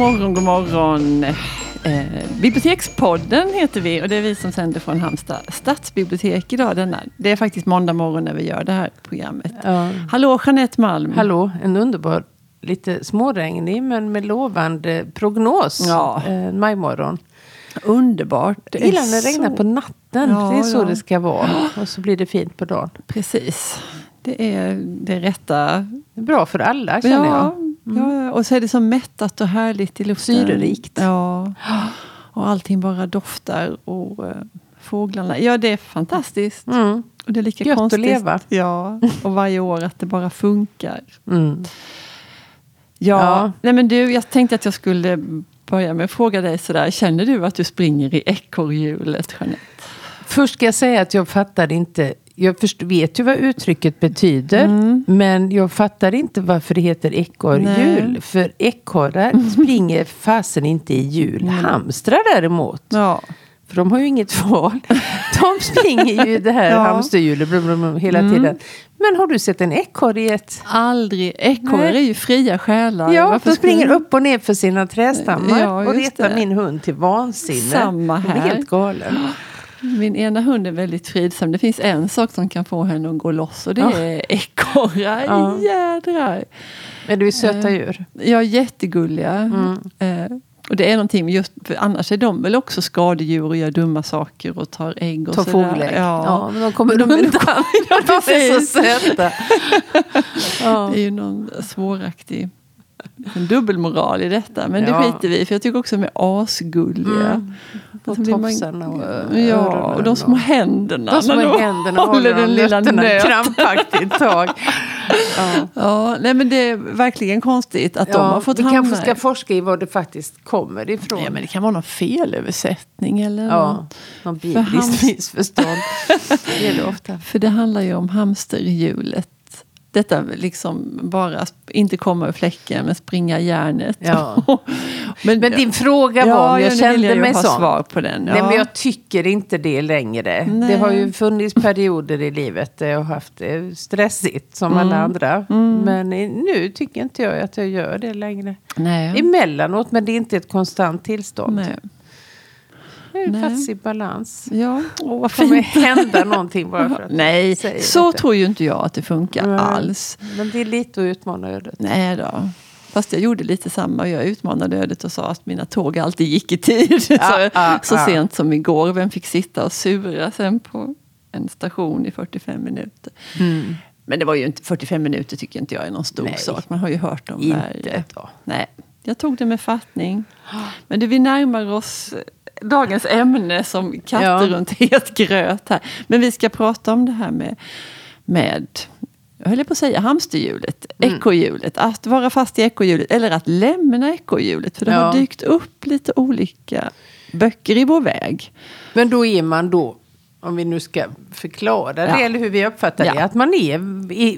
Morgon, god morgon. Eh, Bibliotekspodden heter vi och det är vi som sänder från Halmstad stadsbibliotek idag. Denna. Det är faktiskt måndag morgon när vi gör det här programmet. Ja. Hallå Jeanette Malm. Hallå, en underbar, lite småregnig men med lovande prognos. Ja. Eh, majmorgon. Underbart. Jag gillar är när det regnar så- på natten. Ja, det är så ja. det ska vara. Och så blir det fint på dagen. Precis. Det är det rätta. Bra för alla känner Ja, jag. Ja, och så är det så mättat och härligt i luften. Syrerikt. Ja. Och allting bara doftar. Och eh, fåglarna. Ja, det är fantastiskt. Mm. Och det är lika Gött att konstigt. leva. Ja, och varje år att det bara funkar. Mm. Ja, Ja. Nej, men du, jag tänkte att jag skulle börja med att fråga dig sådär. Känner du att du springer i ekorrhjulet, Jeanette? Först ska jag säga att jag fattar inte. Jag först, vet ju vad uttrycket betyder. Mm. Men jag fattar inte varför det heter ekorrhjul. För ekorrar springer fasen inte i hjul. Hamstrar däremot. Ja. För de har ju inget val. De springer ju det här Ja. hamsterhjulet blum, blum, hela Mm. tiden. Men har du sett en ekorre i ett... Aldrig. Ekorrar är ju fria själar. Ja, Varför de springer skulle- upp och ner för sina trästammar. Ja, och retar det. min hund till vansinne. Samma här. helt galen. Min ena hund är väldigt fridsam. Det finns en sak som kan få henne att gå loss och det Ja. är ekorrar. Ja. Jädrar. Men du är söta Eh, djur. Ja, jättegulliga. Mm. Eh, och det är någonting med just, för annars är de väl också skadedjur och gör dumma saker och tar ägg och Ta sådär. fågelägg. Ja. Ja. men de kommer de- undan. Ja, de är så söta. Ja. Det är ju någon svåraktig en dubbelmoral i detta. Men det Ja. skiter vi för jag tycker också de är asgulliga. Mm. Och Och så blir man- tofsarna och Ja, öronen och de små händerna. De små när händerna håller den lilla nöten. krampaktigt tag. Ja. Ja, nej men det är verkligen konstigt att de har fått vi hamna kanske ska forska i var det faktiskt kommer ifrån. Ja, men det kan vara någon felöversättning eller Ja, någon För bibliskt missförstånd. det är det ofta. För det handlar ju om hamsterhjulet. Detta liksom bara inte komma ur fläcken men springa järnet. Ja. men, Men din fråga var ja, om jag kände ju mig sån. svar på den. Nej, men jag tycker inte det längre. Nej. Det har ju funnits perioder i livet där jag har haft det stressigt som alla Mm. andra. Men i- nu tycker inte jag att jag gör det längre. Nej. Emellanåt, men det är inte ett konstant tillstånd. Nej. Det faktiskt i balans. Ja, åh vad Det kommer hända någonting bara för att Nej, så detta. tror ju inte jag att det funkar Nej. alls. Men det är lite att utmana ödet. Nej då. Fast jag gjorde lite samma. Jag utmanade ödet och sa att mina tåg alltid gick i tid. så ah, så ah. sent som igår. Vem fick sitta och sura sen på en station i 45 minuter. Men det var ju inte 45 minuter tycker inte jag är någon stor Nej. sak. Man har ju hört om tag. Nej, jag tog det med fattning. Men det, vi närmar oss dagens ämne som katter Ja. runt het gröt här. Men vi ska prata om det här med, med jag höll på att säga hamsterhjulet, Mm. ekorrhjulet. Att vara fast i ekorrhjulet eller att lämna ekorrhjulet. För det har Ja. dykt upp lite olika böcker i vår väg. Men då är man då, om vi nu ska förklara det, Ja. eller hur vi uppfattar det, Ja. att man är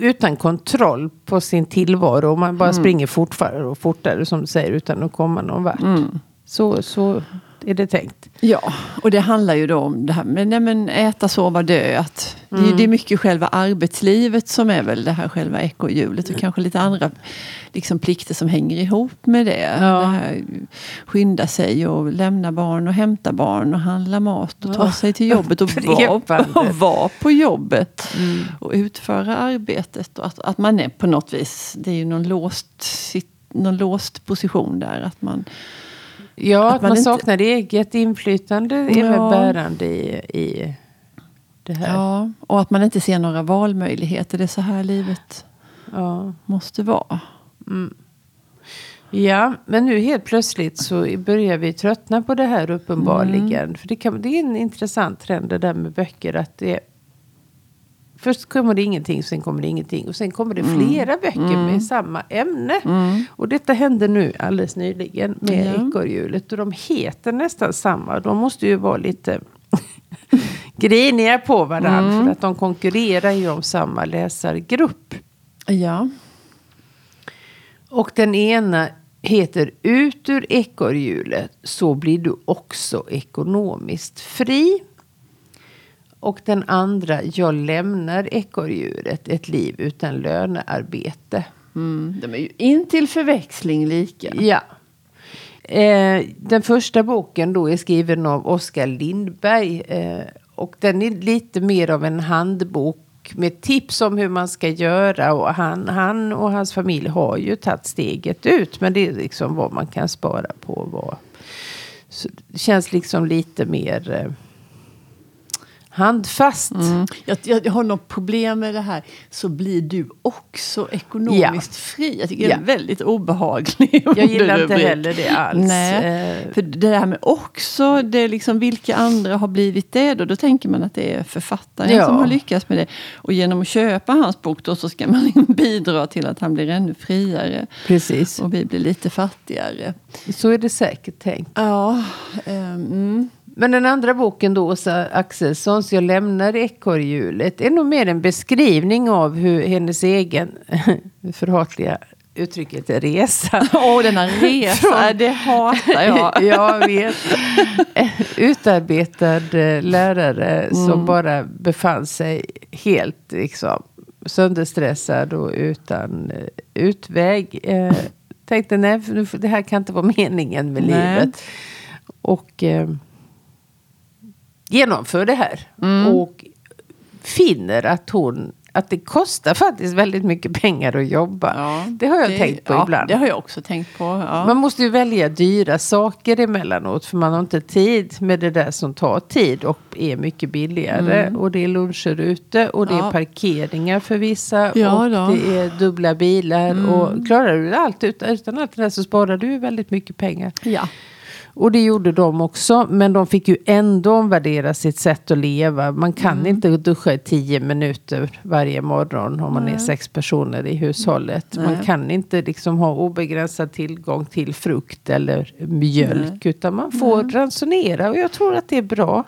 utan kontroll på sin tillvaro och man bara Mm. springer fortare och fortare som du säger utan att komma någon vart. Mm. Så, så är det tänkt. Ja, och det handlar ju då om det här med nej men äta, sova, dö. Att det, är- det är mycket själva arbetslivet som är väl det här själva ekorrhjulet och kanske lite andra liksom, plikter som hänger ihop med det. Ja. det här, skynda sig och lämna barn och hämta barn och handla mat och ta Ja. sig till jobbet och vara, vara på jobbet och utföra arbetet. Och att, att man är på något vis, det är ju någon låst, någon låst position där. Att man, Ja, Att att man man, inte- saknar eget inflytande är väl Ja. bärande i, i det här. ja, och att man inte ser några valmöjligheter. Det är så här livet Ja. måste vara. Ja, men nu helt plötsligt så börjar vi tröttna på det här uppenbarligen. För det, kan, det är en intressant trend det där med böcker. att det Först kommer det ingenting, sen kommer det ingenting. Och sen kommer det flera böcker med samma ämne. Och detta hände nu alldeles nyligen med Ja. ekorrhjulet. Och de heter nästan samma. De måste ju vara lite griniga på varandra. För att de konkurrerar ju om samma läsargrupp. Ja. Och den ena heter Ut ur ekorrhjulet så blir du också ekonomiskt fri. Och den andra Jag lämnar ekorrhjulet, ett liv utan lönearbete. Mm, de är ju in till förväxling lika. Ja. Eh, den första boken då är skriven av Oskar Lindberg. Eh, och den är lite mer av en handbok med tips om hur man ska göra. Och han, han och hans familj har ju tagit steget ut. Men det är liksom vad man kan spara på. Vad. Så det känns liksom lite mer... Eh, handfast. Mm. Jag, jag, har något problem med det här. Så blir du också ekonomiskt ja. fri. Jag tycker ja. det är väldigt obehagligt. Jag gillar inte heller det alls. Nej. Eh. För det där med också, det är liksom vilka andra har blivit det då? Då tänker man att det är författaren ja. som har lyckats med det. Och genom att köpa hans bok då så ska man bidra till att han blir ännu friare. Precis. Och vi blir lite fattigare. Så är det säkert tänkt. Ja. Um, men den andra boken då, Åsa Axelssons Jag lämnar ekorrhjulet, är nog mer en beskrivning av hur hennes egen förhatliga uttrycket resa. Åh, oh, denna resa, det hatar jag. jag vet. Utarbetad eh, lärare mm. som bara befann sig helt liksom, sönderstressad och utan uh, utväg. Uh, tänkte nej, det här kan inte vara meningen med nej. livet. Och... Uh, genomför det här. Mm. Och finner att hon att det kostar faktiskt väldigt mycket pengar att jobba. Ja, det har jag det, tänkt på ja, ibland. Det har jag också tänkt på. Ja. Man måste ju välja dyra saker emellanåt. För man har inte tid med det där som tar tid och är mycket billigare. Mm. Och det är luncher ute och det är parkeringar för vissa. och då. det är dubbla bilar. Mm. Och klarar du allt utan, utan allt det där så sparar du väldigt mycket pengar. Ja. Och det gjorde de också. Men de fick ju ändå omvärdera sitt sätt att leva. Man kan mm. inte duscha i tio minuter varje morgon om man Nej. är sex personer i hushållet. Nej. Man kan inte liksom ha obegränsad tillgång till frukt eller mjölk. Nej. Utan man får ransonera. Och jag tror att det är bra.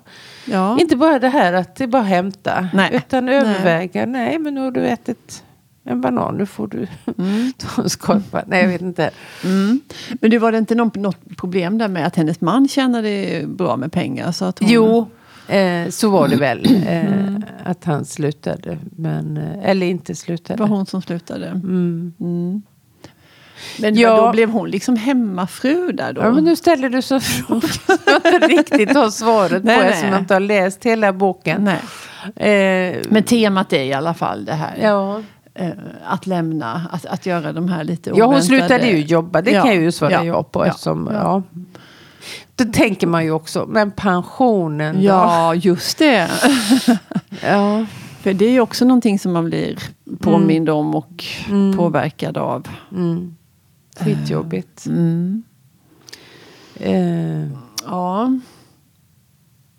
Ja. Inte bara det här att det är bara hämta. Utan överväga. Nej, men nu har du ätit en banan, nu får du mm. ta en skorpa. Nej, jag vet inte. Mm. Men det var det inte något, något problem där med att hennes man tjänade bra med pengar? Så att hon... Jo, eh, så var det väl. Eh, mm. Att han slutade. Men, eh, eller inte slutade. Det var hon som slutade. Mm. Mm. Men ja. då blev hon liksom hemmafru där då? Ja, men nu ställer du så frågor som jag inte riktigt har svaret nej, på eftersom jag inte har läst hela boken. Nej. Eh, men temat är i alla fall det här. Ja att lämna, att, att göra de här lite oväntade... Ja, hon slutade ju jobba, det ja. kan jag ju svara ja, ja på. Ja, eftersom, ja. Då tänker man ju också, men pensionen då? Ja, just det. ja. För det är ju också någonting som man blir påmind mm. om och mm. påverkad av. Mm. Skitjobbigt. Mm. Uh. Ja.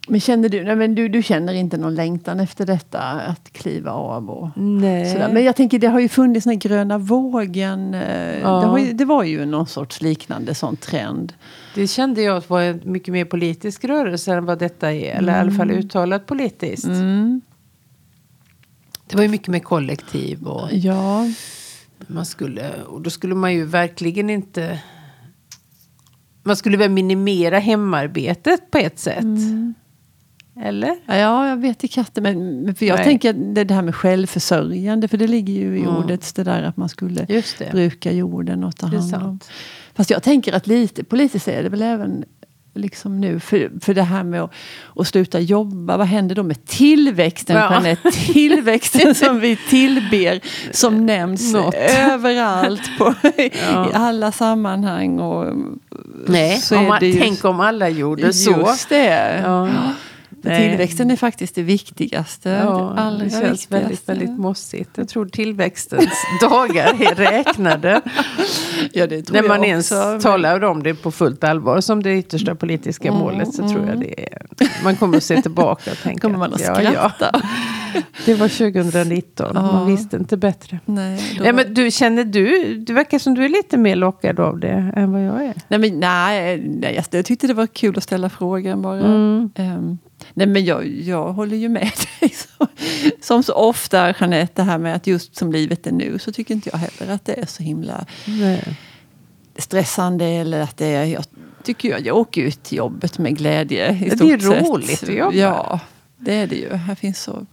Men känner du, nej men du, du känner inte någon längtan efter detta att kliva av? Och nej. Sådär. Men jag tänker det har ju funnits den gröna vågen. Eh, ja. Det, ju, det, var ju någon sorts liknande sån trend. Det kände jag var en mycket mer politisk rörelse än vad detta är. Eller mm. i alla fall mm. uttalat politiskt. Mm. Det var ju mycket mer kollektiv. Och ja. man skulle, och då skulle man ju verkligen inte... Man skulle väl minimera hemarbetet på ett sätt. Mm. Eller? Ja, jag vet i katten. Men, för jag Nej. tänker det, det här med självförsörjande. För det ligger ju i mm. ordet det där att man skulle bruka jorden och ta hand om. Fast jag tänker att lite politiskt är det väl även liksom nu. För, för det här med att, att sluta jobba. Vad händer då med tillväxten? Ja. Jeanette? Tillväxten som vi tillber. Som nämns Något. överallt. På, ja. I alla sammanhang. Och, Nej, om man, tänk om alla gjorde så. Just det. Ja. Nej. Tillväxten är faktiskt det viktigaste. Ja, det, allra det känns viktigaste. väldigt, väldigt mossigt. Jag tror tillväxtens dagar är räknade. ja, det När man ens talar om det på fullt allvar som det yttersta politiska mm, målet så mm. tror jag det är. Man kommer att se tillbaka och tänka. kommer man att skratta. Ja, ja. Det var 2019. Ja. Man visste inte bättre. Nej, då... nej, men du, känner du, det verkar som du är lite mer lockad av det än vad jag är. Nej, men, nej, nej jag tyckte det var kul att ställa frågan bara. Mm. Um, Nej men jag, jag håller ju med dig. Som så ofta Jeanette, det här med att just som livet är nu så tycker inte jag heller att det är så himla Nej. stressande. Eller att det är, jag tycker jag, jag åker ut till jobbet med glädje. I det är roligt att jobba. Ja, det är det ju. Här finns så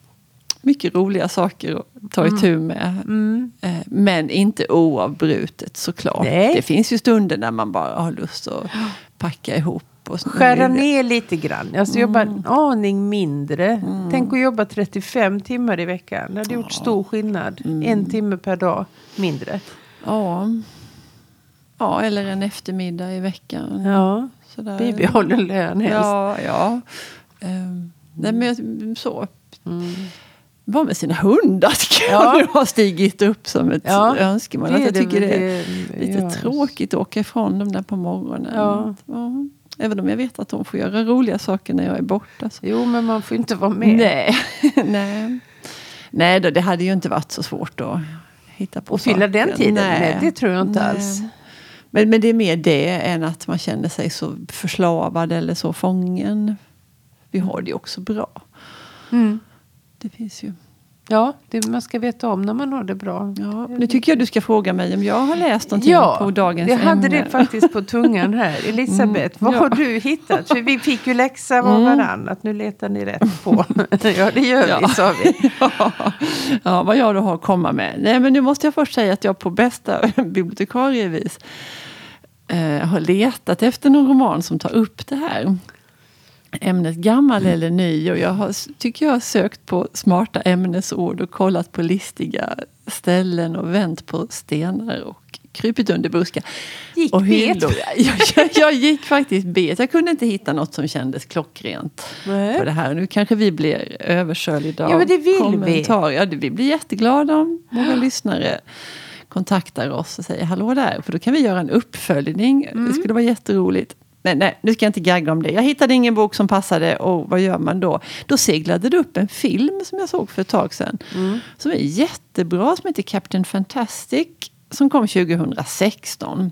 mycket roliga saker att ta itu med. Mm. Eh, Men inte oavbrutet såklart. Nej. Det finns ju stunder när man bara har lust att packa ihop. Och så- Skära ner lite grann. Alltså jobba Mm. en aning mindre. Tänk att jobba 35 timmar i veckan. Det hade gjort stor skillnad. Mm. En timme per dag mindre. Ja. ja, eller en eftermiddag i veckan. Ja, Sådär. bibehållen lön helst. Ja, ja. Um, nej, men så. Mm. Vara med sina hundar tycker Ja. jag nu har stigit upp som ett Ja, önskemål. det Att jag det tycker väl det är det- lite ja. tråkigt att åka ifrån dem där på morgonen. Ja. Ja. Även om jag vet att de får göra roliga saker när jag är borta. Så. Jo, men man får inte vara med. Nej, nej. nej då, det hade ju inte varit så svårt att hitta på Och fylla den tiden med, det tror jag inte Nej. alls. Men, men det är mer det än att man känner sig så förslavad eller så fången. Vi har det också bra. Mm. Det finns ju. Ja, det, man ska veta om när man har det bra. Ja, nu tycker jag du ska fråga mig om jag har läst någonting Ja, på dagens jag hade ämne. det faktiskt på tungan här. Elisabeth, vad ja. har du hittat? För vi fick ju läxa av Mm. varann att nu letar ni rätt på. ja, det gör Ja. vi, sa vi. ja, ja, vad jag då har att komma med. Nej, men nu måste jag först säga att jag på bästa bibliotekarievis eh, har letat efter någon roman som tar upp det här ämnet gammal eller ny. Och jag har, tycker jag har sökt på smarta ämnesord och kollat på listiga ställen och vänt på stenar och krypit under buskar. Gick och bet. Jag, jag, jag gick faktiskt bet. Jag kunde inte hitta något som kändes klockrent Nej. på det här. Nu kanske vi blir översköljda Ja, men det vill vi. kommentarer. Ja, det, vi blir jätteglada om många lyssnare kontaktar oss och säger hallå där. För då kan vi göra en uppföljning. Mm. Det skulle vara jätteroligt. Men nej, nu ska jag inte gagga om det. Jag hittade ingen bok som passade och vad gör man då? Då seglade det upp en film som jag såg för ett tag sedan. Mm. Som är jättebra, som heter Captain Fantastic. Som kom 2016.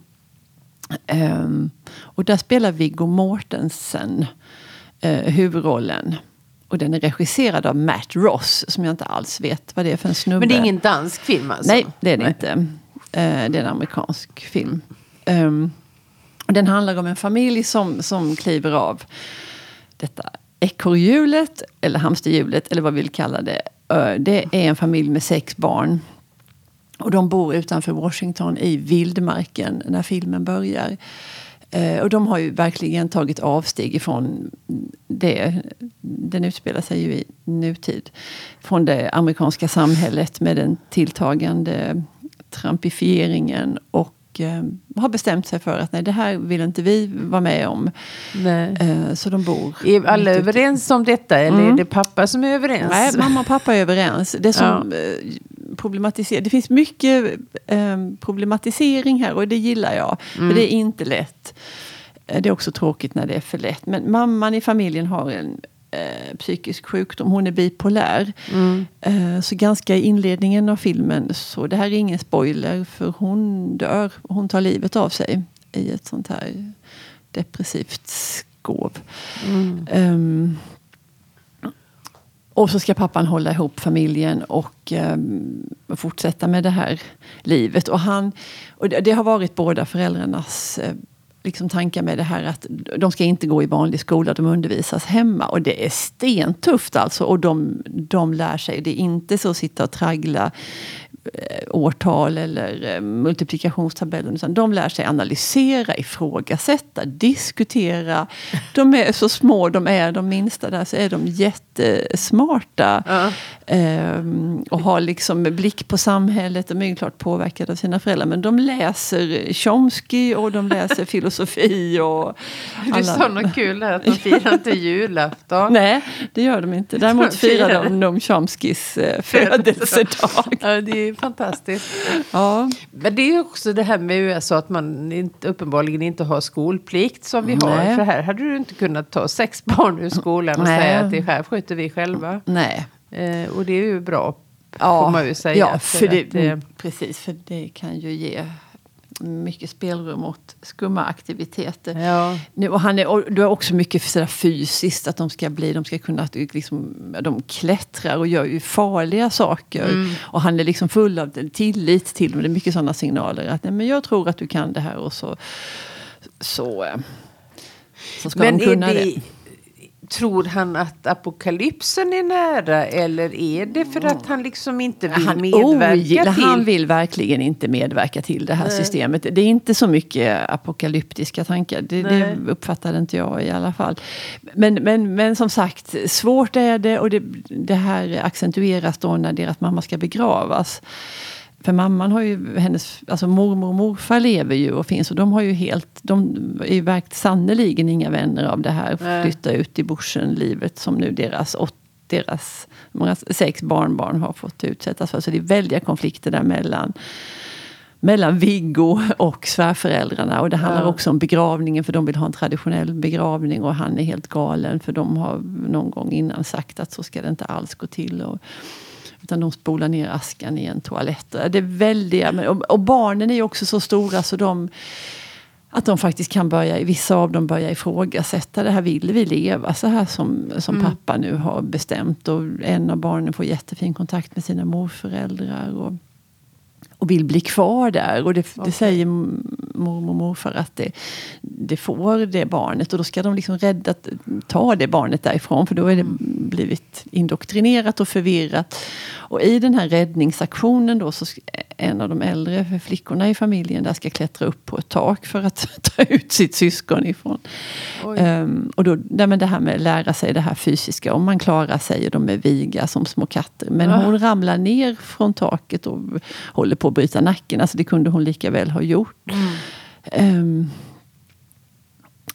Ehm, och där spelar Viggo Mortensen uh, huvudrollen. Och den är regisserad av Matt Ross, som jag inte alls vet vad det är för en snubbe. Men det är ingen dansk film alltså? Nej, det är det inte. Eh, det är en amerikansk film. Och den handlar om en familj som, som kliver av detta ekorrhjulet, eller hamsterhjulet, eller vad vi vill kalla det. Det är en familj med sex barn. Och de bor utanför Washington i vildmarken när filmen börjar. Och de har ju verkligen tagit avsteg ifrån det. Den utspelar sig ju i nutid. Från det amerikanska samhället med den tilltagande trampifieringen. Och eh, har bestämt sig för att nej, det här vill inte vi vara med om. Eh, så de bor... Är alla överens om detta eller Mm. är det pappa som är överens? Nej, mamma och pappa är överens. Det som eh, problematiserar, det finns mycket eh, problematisering här och det gillar jag. Mm. För det är inte lätt. Eh, Det är också tråkigt när det är för lätt. Men mamman i familjen har en eh, psykisk sjukdom. Hon är bipolär. Mm. Eh, så ganska i inledningen av filmen, så det här är ingen spoiler, för hon dör. Hon tar livet av sig i ett sånt här depressivt skov. Mm. Ehm, och så ska pappan hålla ihop familjen och ehm, fortsätta med det här livet. Och, han, och det, det har varit båda föräldrarnas eh, liksom tankar med det här att de ska inte gå i vanlig skola, de undervisas hemma. Och det är stentufft alltså. Och de, de lär sig, det är inte så att sitta och traggla årtal eller eh, multiplikationstabellen. Utan de lär sig analysera, ifrågasätta, diskutera. De är så små, de är de minsta där, så är de jättesmarta. Ja. Ehm, och har liksom blick på samhället. De är ju klart påverkade av sina föräldrar. Men de läser Chomsky och de läser filosofi. Och alla- sa något kul att de firar inte julafton. Nej, det gör de inte. Däremot De firar firar de Noam Chomskys eh, födelsedag. Ja, det är fantastiskt. Ja. Men det är ju också det här med USA att man inte, uppenbarligen inte har skolplikt som vi har. Nej. För här hade du inte kunnat ta sex barn ur skolan och Nej. säga att det här sköter vi själva. Nej. Eh, och det är ju bra, får man ju säga. Ja, för det, att, eh, precis. För det kan ju ge mycket spelrum åt skumma aktiviteter. ja. Nu, och han är, och du har också mycket sådär fysiskt, att de ska bli, de ska kunna, liksom, de klättrar och gör ju farliga saker. Mm. Och han är liksom full av tillit till dem. Det är mycket sådana signaler. Att nej, men jag tror att du kan det här och så, så, eh, så ska Men de är kunna det. det, tror han att apokalypsen är nära eller är det för att han liksom inte vill han medverka ogillar, till? Han vill verkligen inte medverka till det här Nej. systemet. Det är inte så mycket apokalyptiska tankar. Det, det uppfattade inte jag i alla fall. Men, men, men som sagt, svårt är det och det, det här accentueras då när deras mamma ska begravas. För mamman har ju, hennes, alltså mormor och morfar lever ju och finns och de har ju helt, de är ju verkligen sannerligen inga vänner av det här Nej. flytta ut i bushen livet som nu deras åt, deras många, sex barnbarn har fått utsättas för. Så det är väldiga konflikter där mellan mellan Viggo och svärföräldrarna. Och det handlar Ja. också om begravningen för de vill ha en traditionell begravning och han är helt galen för de har någon gång innan sagt att så ska det inte alls gå till. Och, utan de spolar ner askan i en toalett. Det är väldiga, och, och barnen är ju också så stora så de att de faktiskt kan börja, vissa av dem börja ifrågasätta det här. Vill vi leva så här som, som pappa nu har bestämt? Och en av barnen får jättefin kontakt med sina morföräldrar. Och, och vill bli kvar där. Och det, det Okej. säger mormor och morfar att det, det får det barnet. Och då ska de liksom rädda, ta det barnet därifrån. För då är det blivit indoktrinerat och förvirrat. Och i den här räddningsaktionen då så en av de äldre flickorna i familjen där ska klättra upp på ett tak för att ta ut sitt syskon ifrån. Ehm, och då, nej, men det här med att lära sig det här fysiska. Om man klarar sig och de är viga som små katter. Men Ah. hon ramlar ner från taket och håller på att bryta nacken. Alltså det kunde hon lika väl ha gjort. Ehm,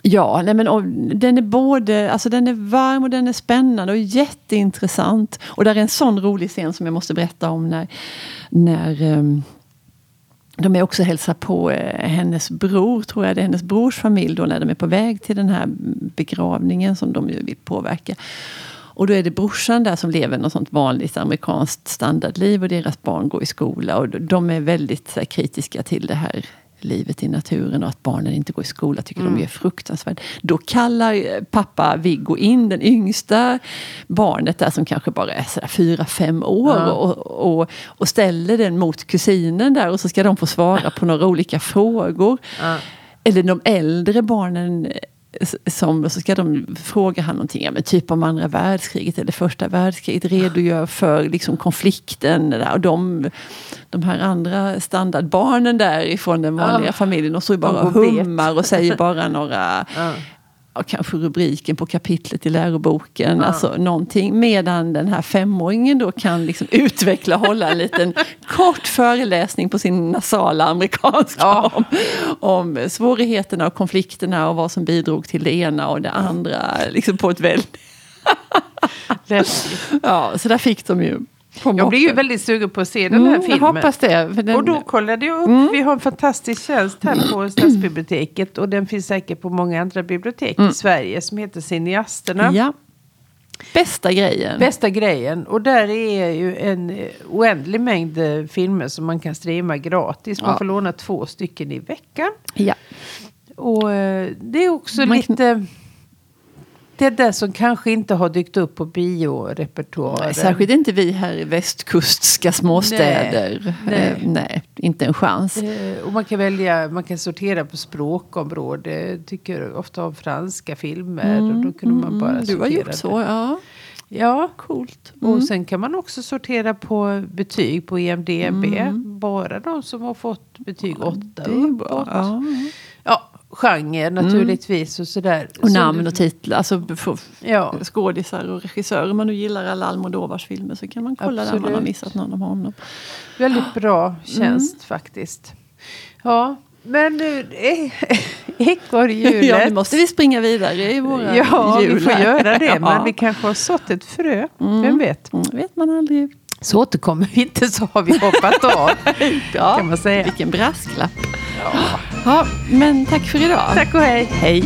ja, nej men, och, den är både alltså den är varm och den är spännande och jätteintressant. Och där är en sån rolig scen som jag måste berätta om när, när um, de är också hälsar på eh, hennes bror, tror jag det är hennes brors familj då när de är på väg till den här begravningen som de ju vill påverka. Och då är det brorsan där som lever något sånt vanligt amerikanskt standardliv och deras barn går i skola och de är väldigt så här, kritiska till det här livet i naturen och att barnen inte går i skola tycker de är fruktansvärt. Då kallar eh, pappa Viggo in den yngsta barnet där som kanske bara är fyra, fem år Ja. och, och, och ställer den mot kusinen där och så ska de få svara på några olika frågor. Ja. Eller de äldre barnen som, så ska de fråga han någonting, ja, men typ om andra världskriget eller första världskriget, redogör för liksom konflikten. Där. Och de, de här andra standardbarnen där ifrån den vanliga Ja. familjen och så bara De går bet. hummar och säger bara några kanske rubriken på kapitlet i läroboken. Ja. Alltså någonting. Medan den här femåringen då kan liksom utveckla hålla en liten kort föreläsning på sin nasala amerikanska Ja. om, om svårigheterna och konflikterna och vad som bidrog till det ena och det andra. Liksom på ett väldigt... Ja, så där fick de ju. Jag blir ju väldigt sugen på att se den här Mm, filmen. Jag hoppas det. Den, Och då kollade jag upp, vi har en fantastisk tjänst här på Stadsbiblioteket och den finns säkert på många andra bibliotek i Sverige som heter Cineasterna. ja. Bästa grejen. Bästa grejen. Och där är ju en oändlig mängd eh, filmer som man kan streama gratis. Man Ja. får låna två stycken i veckan. Ja. Och eh, det är också Man kan- Det där som kanske inte har dykt upp på biorepertoaren. Särskilt inte vi här i västkustska småstäder. Nej, Eh, nej. inte en chans. Eh, Och man kan välja, man kan sortera på språkområde. Tycker ofta om franska filmer. och då kunde man bara Mm, du har sortera gjort det. så, ja. Ja, Coolt. och sen kan man också sortera på betyg på IMDB. Mm. Bara de som har fått betyg 8 Det är bra. Ja. Genre naturligtvis och sådär. Och namn och titlar. Alltså Ja. skådisar och regissörer. Om man nu gillar alla Almodovars filmer så kan man kolla där man har Absolut. missat någon av honom. Väldigt bra tjänst Mm. faktiskt. Ja, men nu, eh, ekorrhjulet. Ja, nu måste vi springa vidare i våra Ja, vi får göra det. Men vi kanske har sått ett frö. Vem vet? Mm, vet man aldrig. Så återkommer vi inte så har vi hoppat av. Ja, Kan man säga. Vilken brasklapp. Ja. Ja, men tack för idag. Tack och hej. Hej.